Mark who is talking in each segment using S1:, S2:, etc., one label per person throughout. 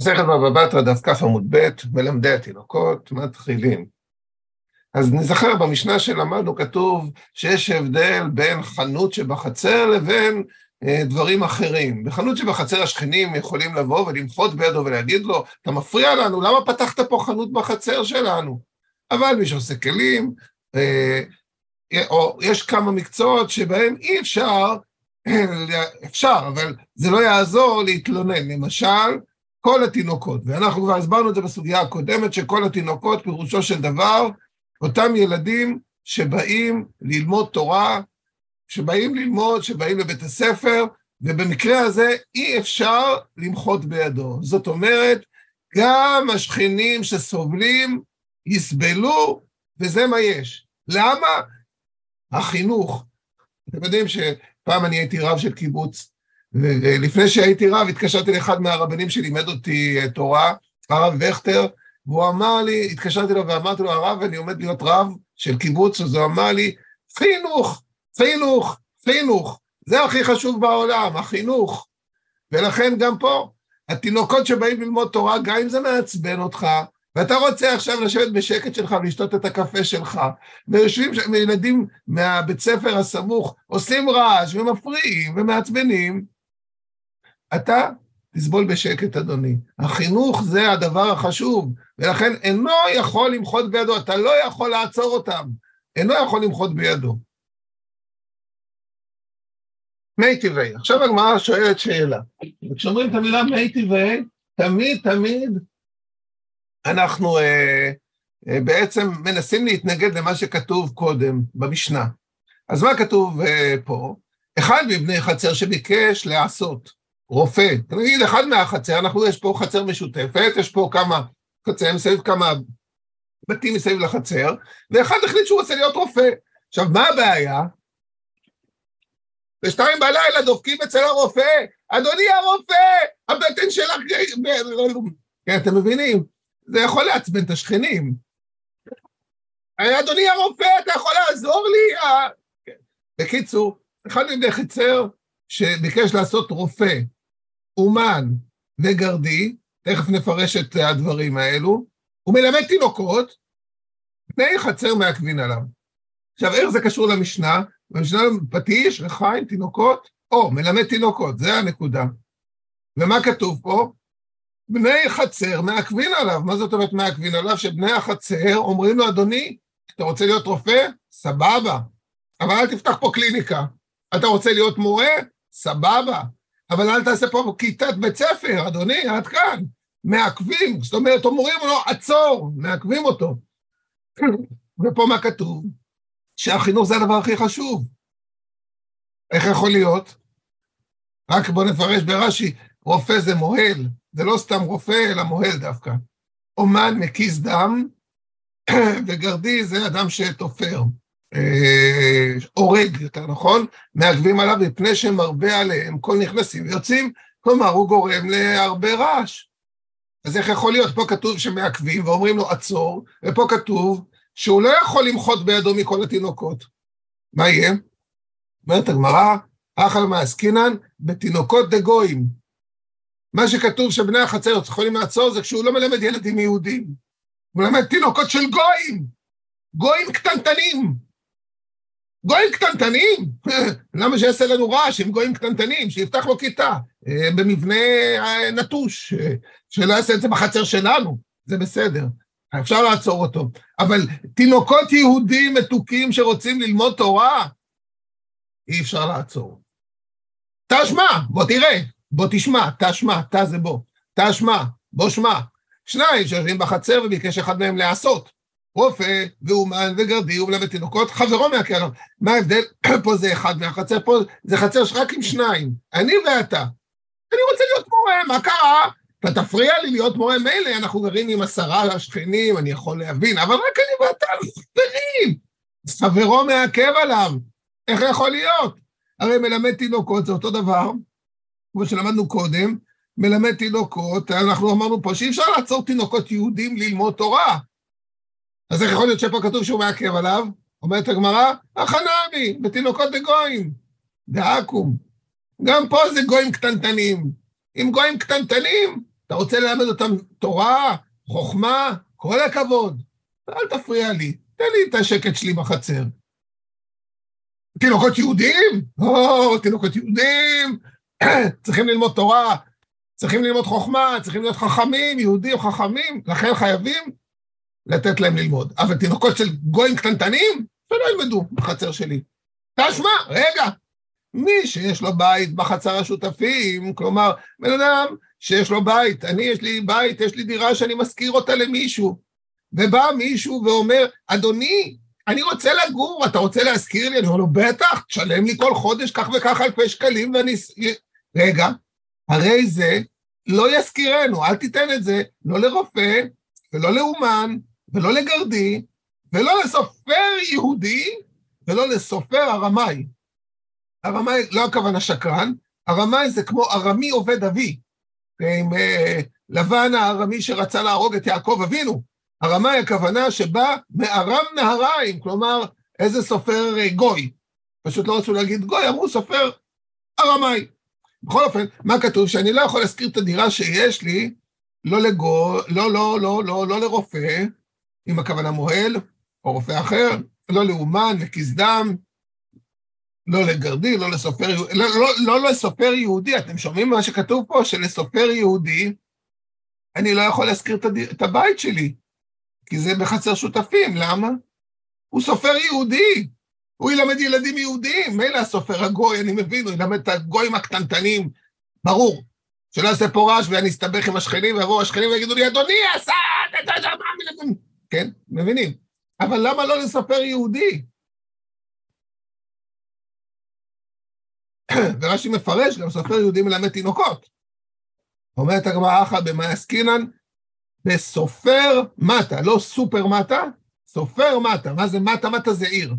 S1: מסכת בבא בתרא, דף כ עמוד ב', מלמדי התינוקות, מתחילים. אז נזכר במשנה שלמדנו, כתוב שיש הבדל בין חנות שבחצר לבין אה, דברים אחרים. בחנות שבחצר השכנים יכולים לבוא ולמחות בידו ולהגיד לו, אתה מפריע לנו, למה פתחת פה חנות בחצר שלנו? אבל מי שעושה כלים, אה, או יש כמה מקצועות שבהם אי אפשר, אפשר, אבל זה לא יעזור להתלונן. למשל, כל התינוקות, ואנחנו כבר הסברנו את זה בסוגיה הקודמת, שכל התינוקות, פירושו של דבר, אותם ילדים שבאים ללמוד תורה, שבאים ללמוד, שבאים לבית הספר, ובמקרה הזה אי אפשר למחות בידו. זאת אומרת, גם השכנים שסובלים יסבלו, וזה מה יש. למה? החינוך. אתם יודעים שפעם אני הייתי רב של קיבוץ, ולפני שהייתי רב התקשרתי לאחד מהרבנים שלימד אותי אה, תורה, הרב וכטר, והוא אמר לי, התקשרתי אליו ואמרתי לו, הרב, אני עומד להיות רב של קיבוץ, אז הוא אמר לי, חינוך, חינוך, חינוך, זה הכי חשוב בעולם, החינוך. ולכן גם פה, התינוקות שבאים ללמוד תורה, גם אם זה מעצבן אותך, ואתה רוצה עכשיו לשבת בשקט שלך ולשתות את הקפה שלך, ויושבים ילדים מהבית ספר הסמוך, עושים רעש ומפריעים ומעצבנים, אתה תסבול בשקט, אדוני. החינוך זה הדבר החשוב, ולכן אינו יכול למחות בידו, אתה לא יכול לעצור אותם, אינו יכול למחות בידו. מי טבעי. עכשיו הגמרא שואלת שאלה. וכשאומרים את המילה מי טבעי, תמיד תמיד אנחנו אה, אה, בעצם מנסים להתנגד למה שכתוב קודם במשנה. אז מה כתוב אה, פה? אחד מבני חצר שביקש לעשות רופא, נגיד אחד מהחצר, אנחנו, יש פה חצר משותפת, יש פה כמה חצר מסביב, כמה בתים מסביב לחצר, ואחד החליט שהוא רוצה להיות רופא. עכשיו, מה הבעיה? בשתיים בלילה דופקים אצל הרופא, אדוני הרופא, הבטן שלך... כן, אתם מבינים? זה יכול לעצבן את השכנים. אדוני הרופא, אתה יכול לעזור לי? כן. בקיצור, אחד מבני חצר שביקש לעשות רופא, אומן וגרדי, תכף נפרש את הדברים האלו, הוא מלמד תינוקות, בני חצר מעכבין עליו. עכשיו, איך זה קשור למשנה? במשנה פטיש, רחיים, תינוקות, או, מלמד תינוקות, זה הנקודה. ומה כתוב פה? בני חצר מעכבין עליו. מה זאת אומרת מעכבין עליו? שבני החצר אומרים לו, אדוני, אתה רוצה להיות רופא? סבבה. אבל אל תפתח פה קליניקה. אתה רוצה להיות מורה? סבבה. אבל אל תעשה פה כיתת בית ספר, אדוני, עד כאן. מעכבים, זאת אומרת, אומרים לו, עצור, מעכבים אותו. ופה מה כתוב? שהחינוך זה הדבר הכי חשוב. איך יכול להיות? רק בואו נפרש ברש"י, רופא זה מוהל, זה לא סתם רופא, אלא מוהל דווקא. אומן מקיס דם, וגרדי זה אדם שתופר, הורג, יותר נכון, מעכבים עליו מפני שמרבה עליהם, כל נכנסים ויוצאים, כלומר, הוא גורם להרבה רעש. אז איך יכול להיות? פה כתוב שמעכבים ואומרים לו עצור, ופה כתוב שהוא לא יכול למחות בידו מכל התינוקות. מה יהיה? אומרת הגמרא, אחל מעסקינן בתינוקות דגויים. מה שכתוב שבני החצר יכולים לעצור זה כשהוא לא מלמד ילדים יהודים. הוא מלמד תינוקות של גויים, גויים קטנטנים. גויים קטנטנים? למה שיעשה לנו רעש עם גויים קטנטנים? שיפתח לו כיתה אה, במבנה אה, נטוש, אה, שלא יעשה את זה בחצר שלנו, זה בסדר. אפשר לעצור אותו. אבל תינוקות יהודים מתוקים שרוצים ללמוד תורה, אי אפשר לעצור. תשמע, בוא תראה, בוא תשמע, תשמע, ת זה בוא, תשמע, בוא שמע. שניים שיושבים בחצר וביקש אחד מהם לעשות. רופא ואומן וגרדי ומלמד תינוקות, חברו מהקרב. מה ההבדל? פה זה אחד מהחצר, פה זה חצר רק עם שניים, אני ואתה. אני רוצה להיות מורה, מה קרה? אתה תפריע לי להיות מורה מילא, אנחנו גרים עם עשרה שכנים, אני יכול להבין, אבל רק אני ואתה, אנחנו חברים. חברו מעכב עליו, איך יכול להיות? הרי מלמד תינוקות זה אותו דבר, כמו שלמדנו קודם, מלמד תינוקות, אנחנו אמרנו פה שאי אפשר לעצור תינוקות יהודים ללמוד תורה. אז איך יכול להיות שפה כתוב שהוא מעכב עליו? אומרת הגמרא, החנמי, בתינוקות דגויים, דעקום. גם פה זה גויים קטנטנים. אם גויים קטנטנים, אתה רוצה ללמד אותם תורה, חוכמה, כל הכבוד. אל תפריע לי, תן לי את השקט שלי בחצר. תינוקות יהודים? או, תינוקות יהודים, צריכים ללמוד תורה, צריכים ללמוד חוכמה, צריכים להיות חכמים, יהודים חכמים, לכן חייבים לתת להם ללמוד. אבל תינוקות של גויים קטנטנים, שלא ילמדו בחצר שלי. תשמע, רגע, מי שיש לו בית בחצר השותפים, כלומר, בן אדם שיש לו בית, אני יש לי בית, יש לי דירה שאני משכיר אותה למישהו, ובא מישהו ואומר, אדוני, אני רוצה לגור, אתה רוצה להזכיר לי? אני אומר לו, בטח, תשלם לי כל חודש כך וכך אלפי שקלים ואני... רגע, הרי זה לא יזכירנו, אל תיתן את זה לא לרופא, ולא לאומן, ולא לגרדי, ולא לסופר יהודי, ולא לסופר ארמאי. ארמאי, לא הכוונה שקרן, ארמאי זה כמו ארמי עובד אבי, עם uh, לבן הארמי שרצה להרוג את יעקב אבינו. ארמאי הכוונה שבא מארם נהריים, כלומר, איזה סופר uh, גוי. פשוט לא רצו להגיד גוי, אמרו סופר ארמאי. בכל אופן, מה כתוב? שאני לא יכול להשכיר את הדירה שיש לי, לא לגו, לא, לא, לא, לא, לא לרופא, עם הכוונה מוהל, או רופא אחר, לא לאומן, לכיס דם, לא לגרדי, לא לסופר, לא, לא, לא לסופר יהודי, אתם שומעים מה שכתוב פה? שלסופר יהודי, אני לא יכול להשכיר את, הבית שלי, כי זה בחצר שותפים, למה? הוא סופר יהודי, הוא ילמד ילדים יהודים, מילא הסופר הגוי, אני מבין, הוא ילמד את הגויים הקטנטנים, ברור. שלא יעשה פה רעש ואני אסתבך עם השכנים, ויבואו השכנים ויגידו לי, אדוני, עשה, כן, מבינים. אבל למה לא לספר יהודי? ורש"י מפרש, גם סופר יהודי מלמד תינוקות. אומרת הגמרא אחא במאי עסקינן, בסופר מטה, לא סופר מטה, סופר מטה. מה זה מטה? מטה זה עיר.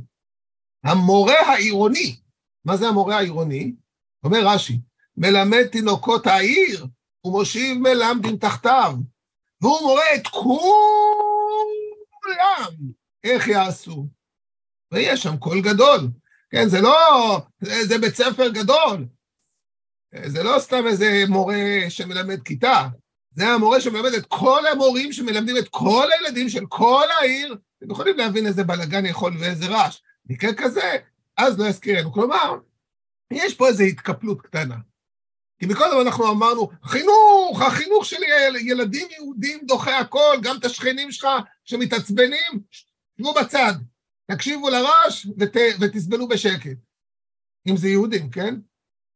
S1: המורה העירוני, מה זה המורה העירוני? אומר רש"י, מלמד תינוקות העיר ומושיב מלמדים תחתיו, והוא מורה את כולם איך יעשו. ויש שם קול גדול. כן, זה לא, זה, זה בית ספר גדול. זה לא סתם איזה מורה שמלמד כיתה, זה המורה שמלמד את כל המורים שמלמדים את כל הילדים של כל העיר. אתם יכולים להבין איזה בלאגן יכול ואיזה רעש. מקרה כזה, אז לא יזכירנו. כלומר, יש פה איזו התקפלות קטנה. כי מקודם אנחנו אמרנו, חינוך, החינוך של ילדים יהודים דוחה הכל, גם את השכנים שלך שמתעצבנים, שבו בצד, תקשיבו לרעש ות, ותסבלו בשקט. אם זה יהודים, כן?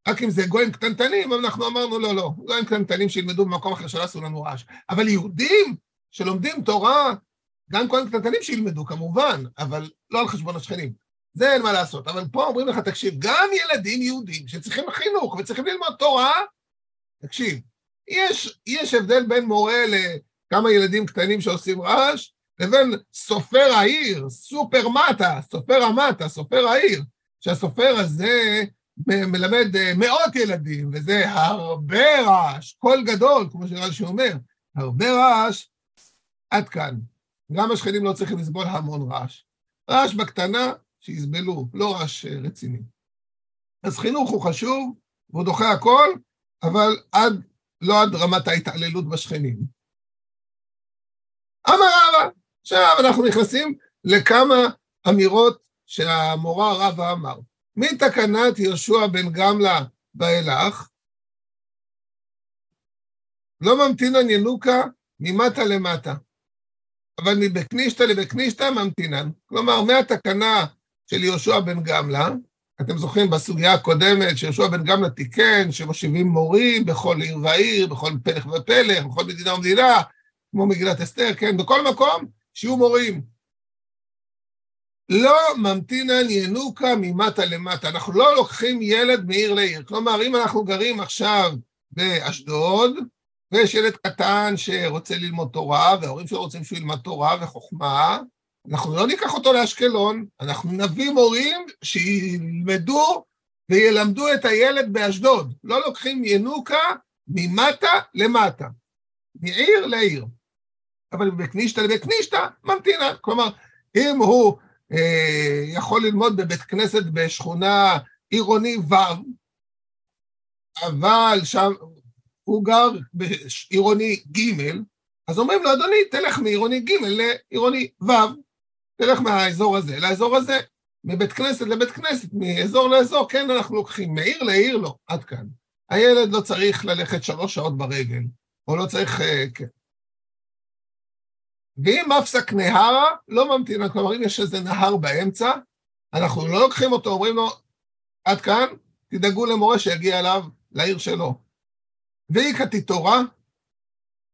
S1: רק אם זה גויים קטנטנים, אנחנו אמרנו, לא, לא, גויים קטנטנים שילמדו במקום אחר שלא עשו לנו רעש. אבל יהודים שלומדים תורה, גם גויים קטנטנים שילמדו, כמובן, אבל לא על חשבון השכנים. זה אין מה לעשות. אבל פה אומרים לך, תקשיב, גם ילדים יהודים שצריכים חינוך וצריכים ללמוד תורה, תקשיב, יש, יש הבדל בין מורה לכמה ילדים קטנים שעושים רעש, לבין סופר העיר, סופר מטה, סופר המטה, סופר העיר, שהסופר הזה מלמד אה, מאות ילדים, וזה הרבה רעש, קול גדול, כמו שרש"י אומר, הרבה רעש, עד כאן. גם השכנים לא צריכים לסבול המון רעש. רעש בקטנה, שיסבלו, לא רעש אה, רציני. אז חינוך הוא חשוב, והוא דוחה הכל, אבל עד, לא עד רמת ההתעללות בשכנים. אמר רבא, עכשיו אנחנו נכנסים לכמה אמירות שהמורה רבא אמר. מתקנת יהושע בן גמלה ואילך, לא ממתינן ינוקה ממטה למטה, אבל מבקנישתא לבקנישתא ממתינן. כלומר, מהתקנה של יהושע בן גמלה, אתם זוכרים בסוגיה הקודמת שיהושע בן גמלה תיקן שמושיבים מורים בכל עיר ועיר, בכל פלך ופלך, בכל מדינה ומדינה, כמו מגילת אסתר, כן, בכל מקום, שיהיו מורים. לא ממתינן ינוקה ממטה למטה. אנחנו לא לוקחים ילד מעיר לעיר. כלומר, אם אנחנו גרים עכשיו באשדוד, ויש ילד קטן שרוצה ללמוד תורה, וההורים שלו רוצים שהוא ילמד תורה וחוכמה, אנחנו לא ניקח אותו לאשקלון, אנחנו נביא מורים שילמדו וילמדו את הילד באשדוד. לא לוקחים ינוקה ממטה למטה, מעיר לעיר. אבל בקנישתא לבית קנישתא ממתינה. כלומר, אם הוא אה, יכול ללמוד בבית כנסת בשכונה עירוני ו', אבל שם, הוא גר בעירוני ג', אז אומרים לו, אדוני, תלך מעירוני ג' לעירוני ו', תלך מהאזור הזה לאזור הזה, מבית כנסת לבית כנסת, מאזור לאזור, כן, אנחנו לוקחים, מעיר לעיר לא, עד כאן. הילד לא צריך ללכת שלוש שעות ברגל, או לא צריך, אה, כן. ואם מפסק נהרה, לא ממתינה, כלומר, אם יש איזה נהר באמצע, אנחנו לא לוקחים אותו, אומרים לו, עד כאן, תדאגו למורה שיגיע אליו, לעיר שלו. ואיכא תתורה,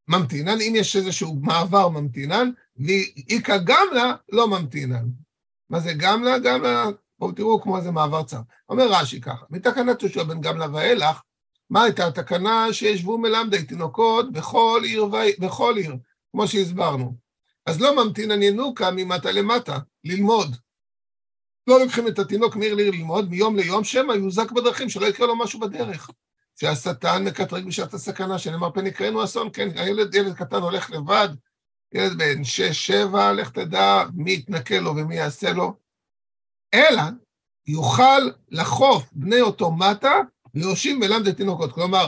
S1: ממתינן, אם יש איזשהו מעבר ממתינן, ואיכא גמלה, לא ממתינן. מה זה גמלה? גמלה, בואו תראו כמו איזה מעבר צר. אומר רש"י ככה, מתקנת יהושע בן גמלה ואילך, מה הייתה התקנה שישבו מלמדי תינוקות בכל עיר, ו... בכל עיר, כמו שהסברנו. אז לא ממתינן ינוקה ממטה למטה, ללמוד. לא לוקחים את התינוק מעיר לעיר ללמוד, מיום ליום, שמא יוזק בדרכים, שלא יקרה לו משהו בדרך. שהשטן מקטרג בשעת הסכנה, שנאמר פן יקראנו אסון, כן, הילד, ילד קטן הולך לבד, ילד בן שש, שבע, לך תדע מי יתנכל לו ומי יעשה לו, אלא יוכל לחוף בני אותו מטה להושיב מלמד התינוקות. כלומר,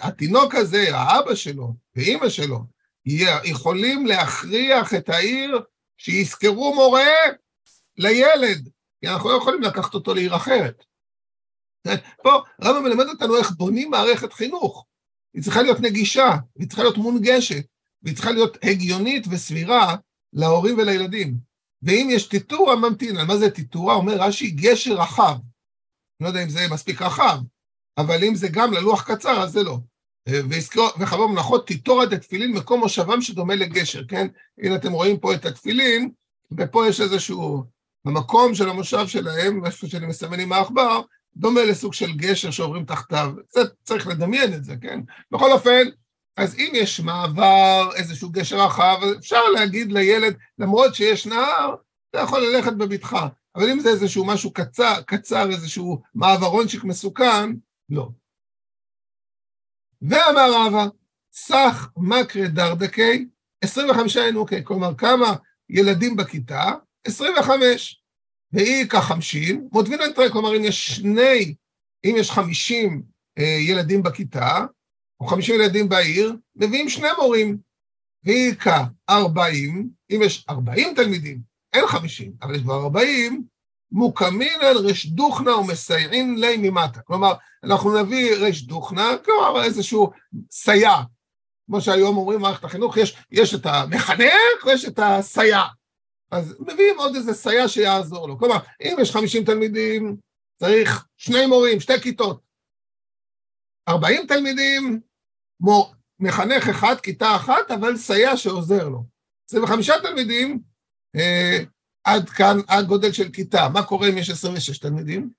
S1: התינוק הזה, האבא שלו ואימא שלו, יכולים להכריח את העיר שיזכרו מורה לילד, כי אנחנו לא יכולים לקחת אותו לעיר אחרת. פה רבא מלמד אותנו איך בונים מערכת חינוך. היא צריכה להיות נגישה, היא צריכה להיות מונגשת, והיא צריכה להיות הגיונית וסבירה להורים ולילדים. ואם יש טיטורה, ממתין. מה זה טיטורה? אומר רש"י, גשר רחב. לא יודע אם זה מספיק רחב, אבל אם זה גם ללוח קצר, אז זה לא. וחבר מנחות, טיטורה דתפילין, מקום מושבם שדומה לגשר, כן? הנה אתם רואים פה את התפילין, ופה יש איזשהו, במקום של המושב שלהם, איפה שאני מסמן עם העכבר, דומה לסוג של גשר שעוברים תחתיו. זה צריך לדמיין את זה, כן? בכל אופן, אז אם יש מעבר, איזשהו גשר רחב, אפשר להגיד לילד, למרות שיש נהר, אתה יכול ללכת בבטחה. אבל אם זה איזשהו משהו קצר, קצר איזשהו מעברונצ'יק מסוכן, לא. ואמר רבא, סך מקרה דרדקי, 25 ינוקי, כלומר כמה ילדים בכיתה? 25. והיא כחמשים, מוטבינן תראה, כלומר אם יש שני, אם יש 50 אה, ילדים בכיתה, או 50 ילדים בעיר, מביאים שני מורים. והיא כ-40, אם יש 40 תלמידים, אין 50, אבל יש כבר 40, מוקמין על רש דוכנה ומסייעין לי ממטה. כלומר, אנחנו נביא רש דוכנה, כלומר איזשהו סייע. כמו שהיום אומרים במערכת החינוך, יש, יש את המחנך ויש את הסייע. אז מביאים עוד איזה סייע שיעזור לו. כלומר, אם יש 50 תלמידים, צריך שני מורים, שתי כיתות. 40 תלמידים, מור, מחנך אחד, כיתה אחת, אבל סייע שעוזר לו. 25 תלמידים, אה, עד כאן, עד גודל של כיתה. מה קורה אם יש 26 תלמידים?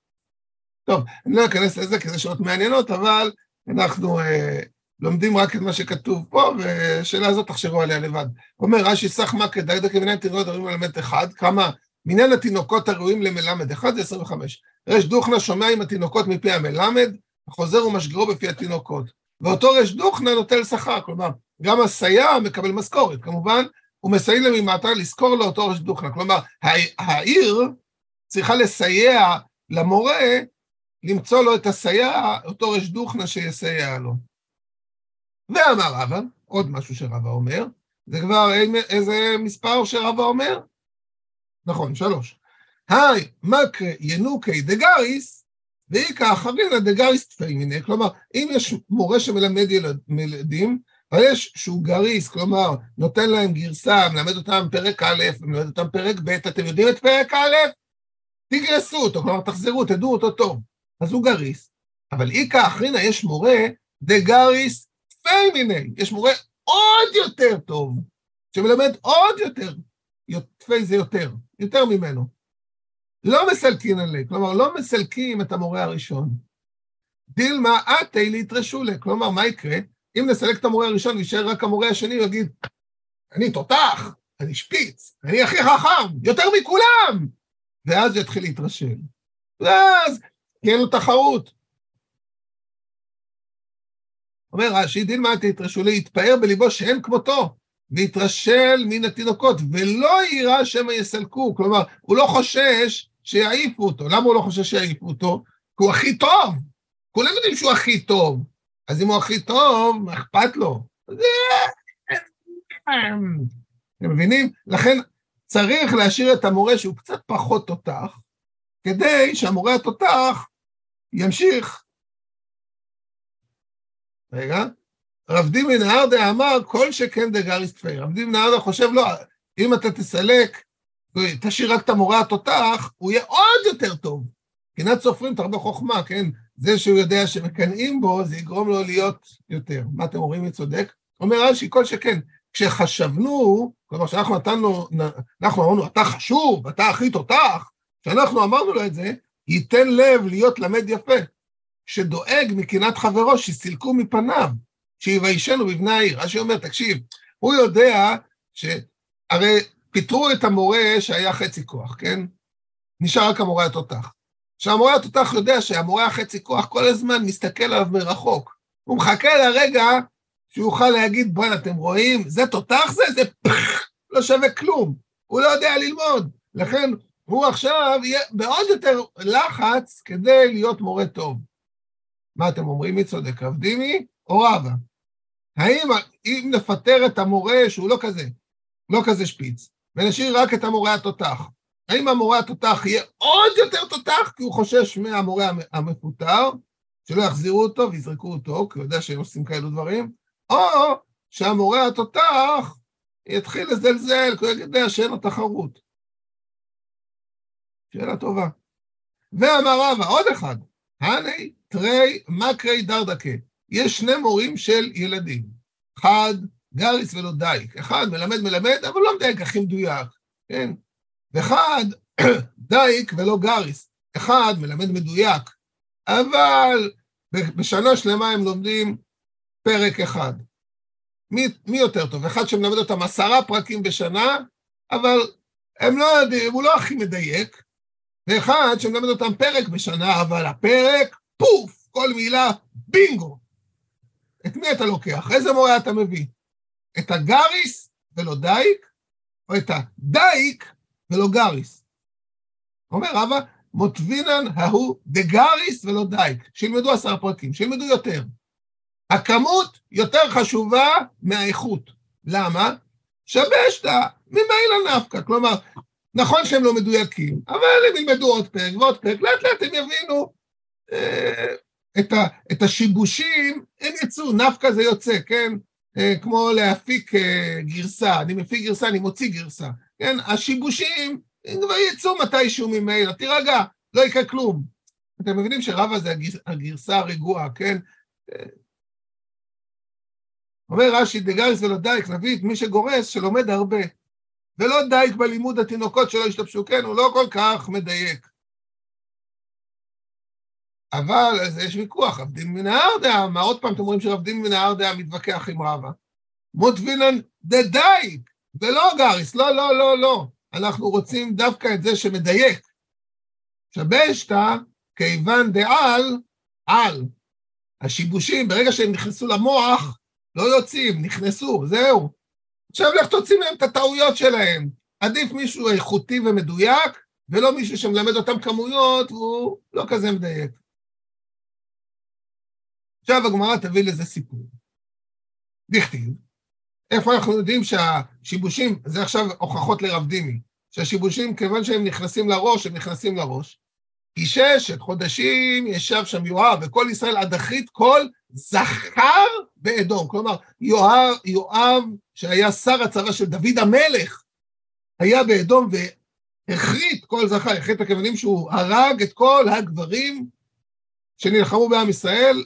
S1: טוב, אני לא אכנס לזה כי זה שעות מעניינות, אבל אנחנו אה, לומדים רק את מה שכתוב פה, והשאלה הזאת תחשבו עליה לבד. אומר רש"י סך מה כדאי דקה מניין תינוקות הראויים ללמד אחד, כמה מניין התינוקות הראויים למלמד אחד זה 25. רש דוכנה שומע עם התינוקות מפי המלמד, חוזר ומשגרו בפי התינוקות. ואותו רש דוכנה נוטל שכר, כלומר, גם הסייע מקבל משכורת, כמובן, הוא מסייע לזכור לאותו רש דוכנה. כלומר, העיר צריכה לסייע למורה למצוא לו את הסייע, אותו רש דוכנה שיסייע לו. ואמר רבא, עוד משהו שרבא אומר, זה כבר איזה מספר שרבא אומר? נכון, שלוש. היי, מקרה ינוקי דגריס, ואיכא אחרינא דגריס תפי מיני, כלומר, אם יש מורה שמלמד ילד, ילדים, אבל יש שהוא גריס, כלומר, נותן להם גרסה, מלמד אותם פרק א', מלמד אותם פרק ב', אתם יודעים את פרק א'? תגרסו אותו, כלומר, תחזרו, תדעו אותו טוב. אז הוא גריס. אבל איכא אחרינא יש מורה דגריס תפי מיני, יש מורה עוד יותר טוב, שמלמד עוד יותר, תפי זה יותר, יותר ממנו. לא מסלקין עלי, כלומר, לא מסלקים את המורה הראשון. דילמה אתי ליטרשו לה, כלומר, מה יקרה? אם נסלק את המורה הראשון ויישאר רק המורה השני, הוא יגיד, אני תותח, אני שפיץ, אני הכי חכם, יותר מכולם! ואז הוא יתחיל להתרשל. ואז תהיה לו תחרות. אומר רש"י, דילמה אתי ליטרשו לה, יתפאר בליבו שאין כמותו. ויתרשל מן התינוקות, ולא יירא שמא יסלקו. כלומר, הוא לא חושש שיעיפו אותו. למה הוא לא חושב שיעיפו אותו? כי הוא הכי טוב. כולם יודעים שהוא הכי טוב. אז אם הוא הכי טוב, מה אכפת לו? אתם מבינים? לכן צריך להשאיר את המורה שהוא קצת פחות תותח, כדי שהמורה התותח ימשיך. רגע, רב דימי נהרדה אמר, כל שכן דגריס תפאי. רב דימי נהרדה חושב, לא, אם אתה תסלק, תשאיר רק את המורה התותח, הוא יהיה עוד יותר טוב. מבחינת סופרים תרבה חוכמה, כן? זה שהוא יודע שמקנאים בו, זה יגרום לו להיות יותר. מה אתם אומרים, מי צודק? אומר רש"י, כל שכן, כשחשבנו, כלומר, כשאנחנו נתנו, אנחנו אמרנו, אתה חשוב, אתה הכי תותח, כשאנחנו אמרנו לו את זה, ייתן לב להיות למד יפה, שדואג מקנאת חברו, שסילקו מפניו, שיביישנו בבני העיר. רש"י אומר, תקשיב, הוא יודע שהרי פיטרו את המורה שהיה חצי כוח, כן? נשאר רק המורה התותח. שהמורה התותח יודע שהמורה החצי כוח כל הזמן מסתכל עליו מרחוק. הוא מחכה לרגע שהוא יוכל להגיד, בואנה, אתם רואים, זה תותח זה? זה פח, לא שווה כלום. הוא לא יודע ללמוד. לכן הוא עכשיו יהיה בעוד יותר לחץ כדי להיות מורה טוב. מה אתם אומרים, מי צודק, רב דימי או רבא? האם אם נפטר את המורה שהוא לא כזה, לא כזה שפיץ, ונשאיר רק את המורה התותח, האם המורה התותח יהיה עוד יותר תותח כי הוא חושש מהמורה המפוטר, שלא יחזירו אותו ויזרקו אותו, כי הוא יודע שהם עושים כאלו דברים, או שהמורה התותח יתחיל לזלזל, כי הוא יודע שאין לו תחרות. שאלה טובה. ואמר רבא, עוד אחד, הני תרי מקרי דרדקה. יש שני מורים של ילדים. אחד, גריס ולא דייק. אחד מלמד מלמד, אבל לא מדייק הכי מדויק, כן? ואחד, דייק ולא גריס. אחד מלמד מדויק, אבל בשנה שלמה הם לומדים פרק אחד. מי, מי יותר טוב? אחד שמלמד אותם עשרה פרקים בשנה, אבל הם לא יודעים, הוא לא הכי מדייק, ואחד שמלמד אותם פרק בשנה, אבל הפרק, פוף, כל מילה, בינגו. את מי אתה לוקח? איזה מורה אתה מביא? את הגריס ולא דייק, או את הדייק ולא גריס? אומר רבא, מוטבינן ההוא דגריס ולא דייק. שילמדו עשרה פרקים, שילמדו יותר. הכמות יותר חשובה מהאיכות. למה? שבשתא ממילא נפקא. כלומר, נכון שהם לא מדויקים, אבל הם ילמדו עוד פרק ועוד פרק, לאט לאט הם יבינו את, ה, את השיבושים, הם יצאו, נפקא זה יוצא, כן? אה, כמו להפיק אה, גרסה, אני מפיק גרסה, אני מוציא גרסה, כן? השיבושים הם כבר יצאו מתישהו ממילא, תירגע, לא יקרה כלום. אתם מבינים שרבא זה הגרסה הרגועה, כן? אה, אומר רש"י, דגריס ולא דייק, נביא את מי שגורס, שלומד הרבה. ולא דייק בלימוד התינוקות שלא השתבשו, כן, הוא לא כל כך מדייק. אבל יש ויכוח, עבדים מן הארדע, מה עוד פעם אתם רואים שרבדים מן הארדע מתווכח עם רבא? מוטבינן דדייק, ולא גריס, לא, לא, לא, לא. אנחנו רוצים דווקא את זה שמדייק. שבשתא, כיוון דעל, על. השיבושים, ברגע שהם נכנסו למוח, לא יוצאים, נכנסו, זהו. עכשיו לך תוציא מהם את הטעויות שלהם. עדיף מישהו איכותי ומדויק, ולא מישהו שמלמד אותם כמויות והוא לא כזה מדייק. עכשיו הגמרא תביא לזה סיפור. דכתיב, איפה אנחנו יודעים שהשיבושים, זה עכשיו הוכחות לרב דימי, שהשיבושים, כיוון שהם נכנסים לראש, הם נכנסים לראש. כי ששת חודשים ישב שם יואב, וכל ישראל עד אחרית כל זכר באדום. כלומר, יואב, יואב, שהיה שר הצבא של דוד המלך, היה באדום והחריט כל זכר, החריט הכוונים שהוא הרג את כל הגברים שנלחמו בעם ישראל,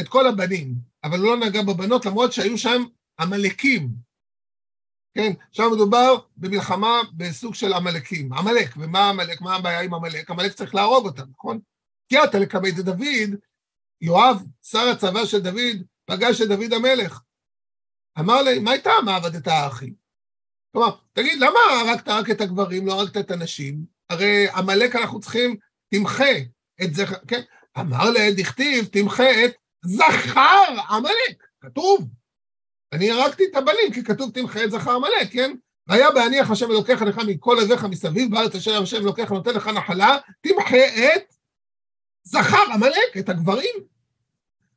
S1: את כל הבנים, אבל לא נגע בבנות, למרות שהיו שם עמלקים. כן, שם מדובר במלחמה בסוג של עמלקים. עמלק, ומה עמלק? מה הבעיה עם עמלק? עמלק צריך להרוג אותם, נכון? כי אתה לקמא דוד, יואב, שר הצבא של דוד, פגש את דוד המלך. אמר לי, מה הייתה מעבדת האחי? כלומר, תגיד, למה הרגת רק את הגברים, לא הרגת את הנשים? הרי עמלק אנחנו צריכים, תמחה את זה, כן? אמר להם, דכתיב, תמחה את זכר עמלק, כתוב. אני הרגתי את הבנים, כי כתוב תמחה את זכר עמלק, כן? והיה בהניח השם אלוקיך לך מכל אביך מסביב, בארץ אשר השם אלוקיך נותן לך נחלה, תמחה את זכר עמלק, את הגברים.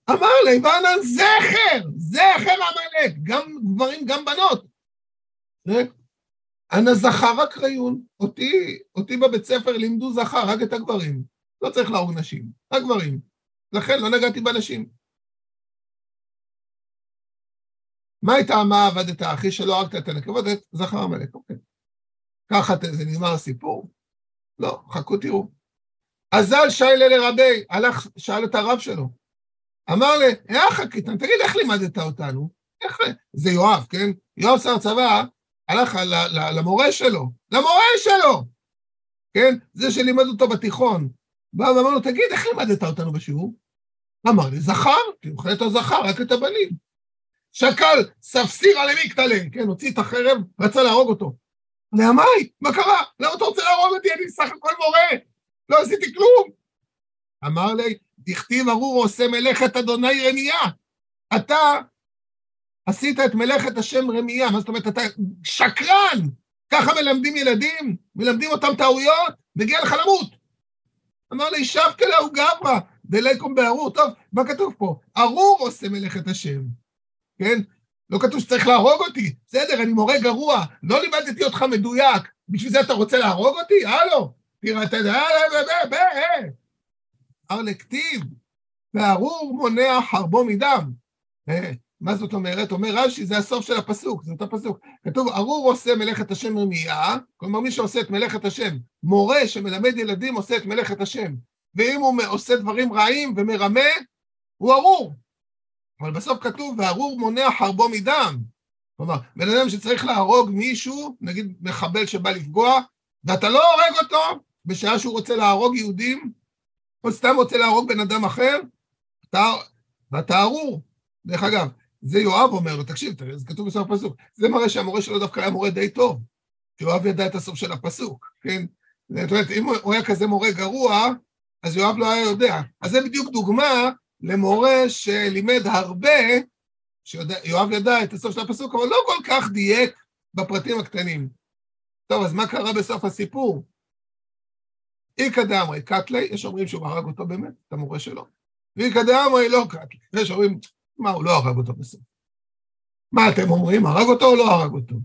S1: אמר ליבנן זכר, זכר עמלק, גם גברים, גם בנות. אנא זכר רק ריון. אותי, אותי בבית ספר לימדו זכר, רק את הגברים. לא צריך להרוג נשים, רק גברים. לכן לא נגעתי בנשים. מה הייתה מה עבדת, אחי שלא הרגת את הנקבות, זכר עמלק, אוקיי. ככה זה נגמר הסיפור? לא, חכו תראו. אזל שיילה לרבי, הלך, שאל את הרב שלו. אמר לי, איך הקטן, תגיד, איך לימדת אותנו? איך... זה יואב, כן? יואב שר צבא הלך למורה שלו, למורה שלו, כן? זה שלימד אותו בתיכון. בא ואמר לו, תגיד, איך לימדת אותנו בשיעור? אמר לי, זכר, תמחה את הזכר, רק את הבנים. שקל, ספסירה למקטלה, כן, הוציא את החרב, רצה להרוג אותו. לעמי, מה קרה? למה אתה רוצה להרוג אותי? אני סך הכל מורה, לא עשיתי כלום. אמר לי, דכתיב ארור עושה מלאכת אדוני רמיה. אתה עשית את מלאכת השם רמיה, מה זאת אומרת, אתה שקרן! ככה מלמדים ילדים? מלמדים אותם טעויות? מגיע לך למות. אמר לי, שבקה לאו גברא, דלקום בארור. טוב, מה כתוב פה? ארור עושה מלאכת השם, כן? לא כתוב שצריך להרוג אותי. בסדר, אני מורה גרוע, לא לימדתי אותך מדויק. בשביל זה אתה רוצה להרוג אותי? הלו, תראה, אתה יודע, אמר לכתיב, וארור מונע חרבו מדם. מה זאת אומרת? אומר רש"י, זה הסוף של הפסוק, זה אותו פסוק. כתוב, ארור עושה מלאכת השם רמייה, כלומר מי שעושה את מלאכת השם, מורה שמלמד ילדים עושה את מלאכת השם. ואם הוא עושה דברים רעים ומרמה, הוא ארור. אבל בסוף כתוב, וארור מונע חרבו מדם. כלומר, בן אדם שצריך להרוג מישהו, נגיד מחבל שבא לפגוע, ואתה לא הורג אותו בשעה שהוא רוצה להרוג יהודים, או סתם רוצה להרוג בן אדם אחר, אתה, ואתה ארור. דרך אגב, זה יואב אומר לו, תקשיב, זה כתוב בסוף הפסוק, זה מראה שהמורה שלו דווקא היה מורה די טוב, יואב ידע את הסוף של הפסוק, כן? זאת אומרת, אם הוא היה כזה מורה גרוע, אז יואב לא היה יודע. אז זה בדיוק דוגמה למורה שלימד הרבה, שיואב ידע את הסוף של הפסוק, אבל לא כל כך דייק בפרטים הקטנים. טוב, אז מה קרה בסוף הסיפור? איכא דאמרי קטלי, יש אומרים שהוא הרג אותו באמת, את המורה שלו, ואיכא דאמרי לא קטלי, יש אומרים, מה, הוא לא הרג אותו בסוף. מה אתם אומרים, הרג אותו או לא הרג אותו?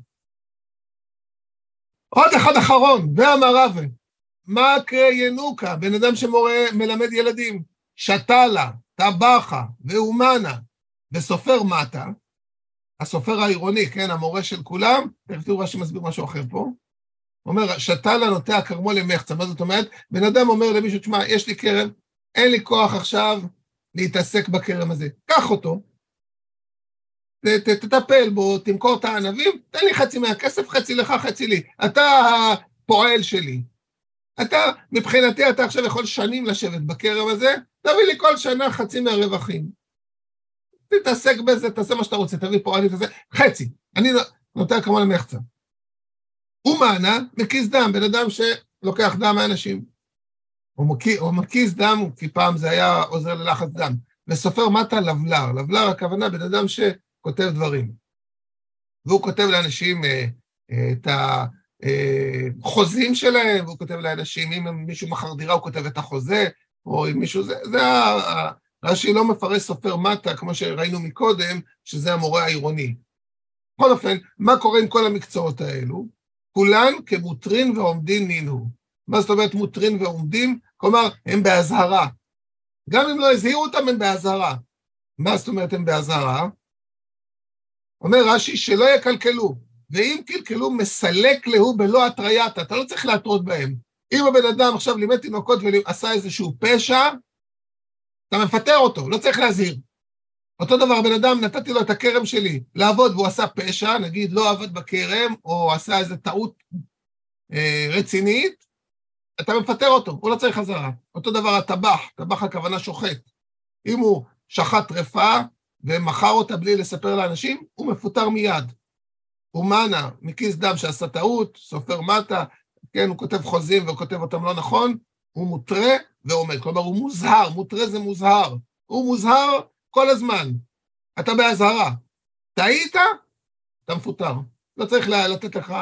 S1: עוד אחד אחרון, ואמר רבה, מה קרי ינוקה, בן אדם שמלמד ילדים, שתלה, טבחה ואומנה וסופר מטה, הסופר העירוני, כן, המורה של כולם, תכף תראו רש"י מסביר משהו אחר פה, אומר, שתלה נוטע כרמו למחצה, מה זאת אומרת? בן אדם אומר למישהו, תשמע, יש לי כרם, אין לי כוח עכשיו להתעסק בכרם הזה. קח אותו, תטפל בו, תמכור את הענבים, תן לי חצי מהכסף, חצי לך, חצי לי. אתה הפועל שלי. אתה, מבחינתי, אתה עכשיו יכול שנים לשבת בכרם הזה, תביא לי כל שנה חצי מהרווחים. תתעסק בזה, תעשה מה שאתה רוצה, תביא פועלים, תעשה, חצי. אני נותן כמובן למחצה. מענה, מקיז דם, בן אדם שלוקח דם מאנשים. הוא, מקי, הוא מקיז דם, כי פעם זה היה עוזר ללחץ דם. וסופר מטה לבלר. לבלר הכוונה בן אדם שכותב דברים. והוא כותב לאנשים אה, אה, את החוזים שלהם, והוא כותב לאנשים, אם מישהו מכר דירה, הוא כותב את החוזה, או אם מישהו, זה, זה ה... רש"י לא מפרש סופר מטה, כמו שראינו מקודם, שזה המורה העירוני. בכל אופן, מה קורה עם כל המקצועות האלו? כולן כמוטרין ועומדין נינו. מה זאת אומרת מוטרין ועומדים? כלומר, הם באזהרה. גם אם לא הזהירו אותם, הם באזהרה. מה זאת אומרת הם באזהרה? אומר רש"י, שלא יקלקלו, ואם קלקלו, מסלק להו בלא התרייתא, אתה לא צריך להתרות בהם. אם הבן אדם עכשיו לימד תינוקות ועשה איזשהו פשע, אתה מפטר אותו, לא צריך להזהיר. אותו דבר, בן אדם, נתתי לו את הכרם שלי לעבוד והוא עשה פשע, נגיד לא עבד בכרם, או עשה איזו טעות אה, רצינית, אתה מפטר אותו, הוא לא צריך חזרה. אותו דבר הטבח, טבח הכוונה שוחט. אם הוא שחט טרפה ומכר אותה בלי לספר לאנשים, הוא מפוטר מיד. אומנה, מכיס דם שעשה טעות, סופר מטה, כן, הוא כותב חוזים וכותב אותם לא נכון, הוא מותרה ועומד. כלומר, הוא מוזהר, מותרה זה מוזהר. הוא מוזהר כל הזמן. אתה באזהרה. טעית, אתה מפוטר. לא צריך לתת לך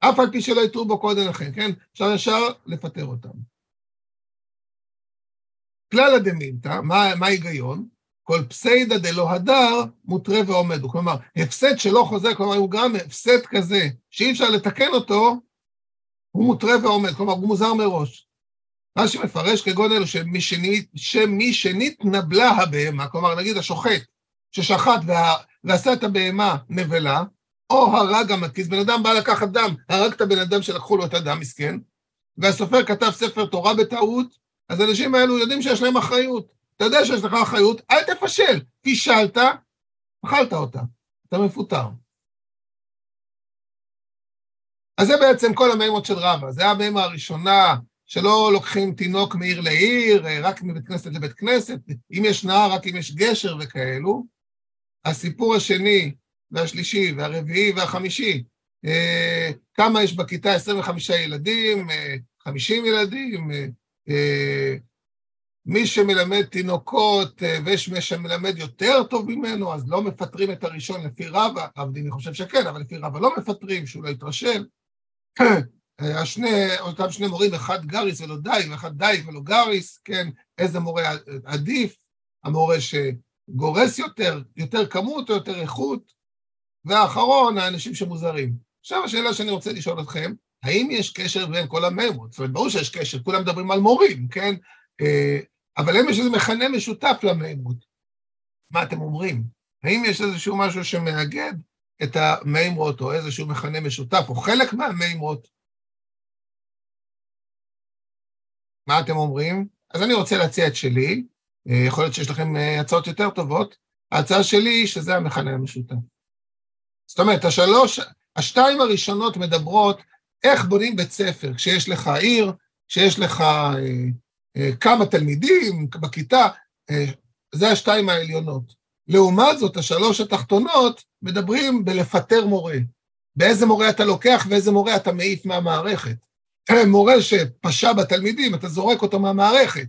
S1: אף על פי שלא יתרו בו קודם לכן, כן? אפשר ישר לפטר אותם. כלל הדמינתא, מה ההיגיון? כל פסיידא דלא הדר מותרה ועומד. כלומר, הפסד שלא חוזר, כלומר, הוא גם הפסד כזה שאי אפשר לתקן אותו, הוא מותרה ועומד, כלומר, הוא מוזר מראש. מה שמפרש כגון אלו שמשנית, שמשנית נבלה הבהמה, כלומר, נגיד השוחט ששחט וה, ועשה את הבהמה נבלה, או הרג המקיס, בן אדם בא לקחת דם, הרג את הבן אדם שלקחו לו את הדם, מסכן, והסופר כתב ספר תורה בטעות, אז האנשים האלו יודעים שיש להם אחריות. אתה יודע שיש לך אחריות, אל תפשל. פישלת, אכלת אותה, אתה מפוטר. אז זה בעצם כל המימות של רבא. זה המימה הראשונה, שלא לוקחים תינוק מעיר לעיר, רק מבית כנסת לבית כנסת, אם יש נהר, רק אם יש גשר וכאלו. הסיפור השני והשלישי והרביעי והחמישי, אה, כמה יש בכיתה? 25 ילדים, 50 אה, ילדים, אה, מי שמלמד תינוקות ויש מי שמלמד יותר טוב ממנו, אז לא מפטרים את הראשון לפי רבא, רב דימי חושב שכן, אבל לפי רבא לא מפטרים, שהוא לא יתרשל. השני, אותם שני מורים, אחד גריס ולא דייק, ואחד דייק ולא גריס, כן, איזה מורה עדיף, המורה שגורס יותר, יותר כמות או יותר איכות, והאחרון, האנשים שמוזרים. עכשיו השאלה שאני רוצה לשאול אתכם, האם יש קשר בין כל המימות? זאת אומרת, ברור שיש קשר, כולם מדברים על מורים, כן? אבל האם יש איזה מכנה משותף למימות? מה אתם אומרים? האם יש איזשהו משהו שמאגד את המימות, או איזשהו מכנה משותף, או חלק מהמימות? מה אתם אומרים? אז אני רוצה להציע את שלי, אה, יכול להיות שיש לכם אה, הצעות יותר טובות. ההצעה שלי היא שזה המכנה המשותף. זאת אומרת, השלוש, השתיים הראשונות מדברות איך בונים בית ספר, כשיש לך עיר, כשיש לך אה, כמה תלמידים בכיתה, אה, זה השתיים העליונות. לעומת זאת, השלוש התחתונות מדברים בלפטר מורה. באיזה מורה אתה לוקח ואיזה מורה אתה מעיף מהמערכת. מורה שפשע בתלמידים, אתה זורק אותו מהמערכת.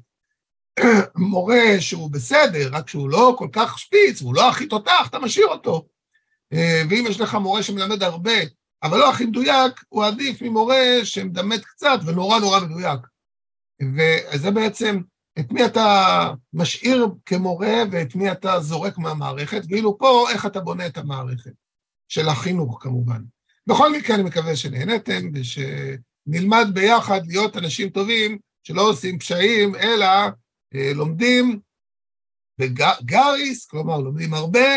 S1: מורה שהוא בסדר, רק שהוא לא כל כך שפיץ, והוא לא הכי תותח, אתה משאיר אותו. אה, ואם יש לך מורה שמלמד הרבה, אבל לא הכי מדויק, הוא עדיף ממורה שמדמד קצת ונורא נורא מדויק. וזה בעצם, את מי אתה משאיר כמורה ואת מי אתה זורק מהמערכת, ואילו פה, איך אתה בונה את המערכת, של החינוך כמובן. בכל מקרה, אני מקווה שנהנתם ושנלמד ביחד להיות אנשים טובים שלא עושים פשעים, אלא אה, לומדים בגריס, כלומר לומדים הרבה,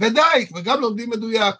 S1: ודייק, וגם לומדים מדויק.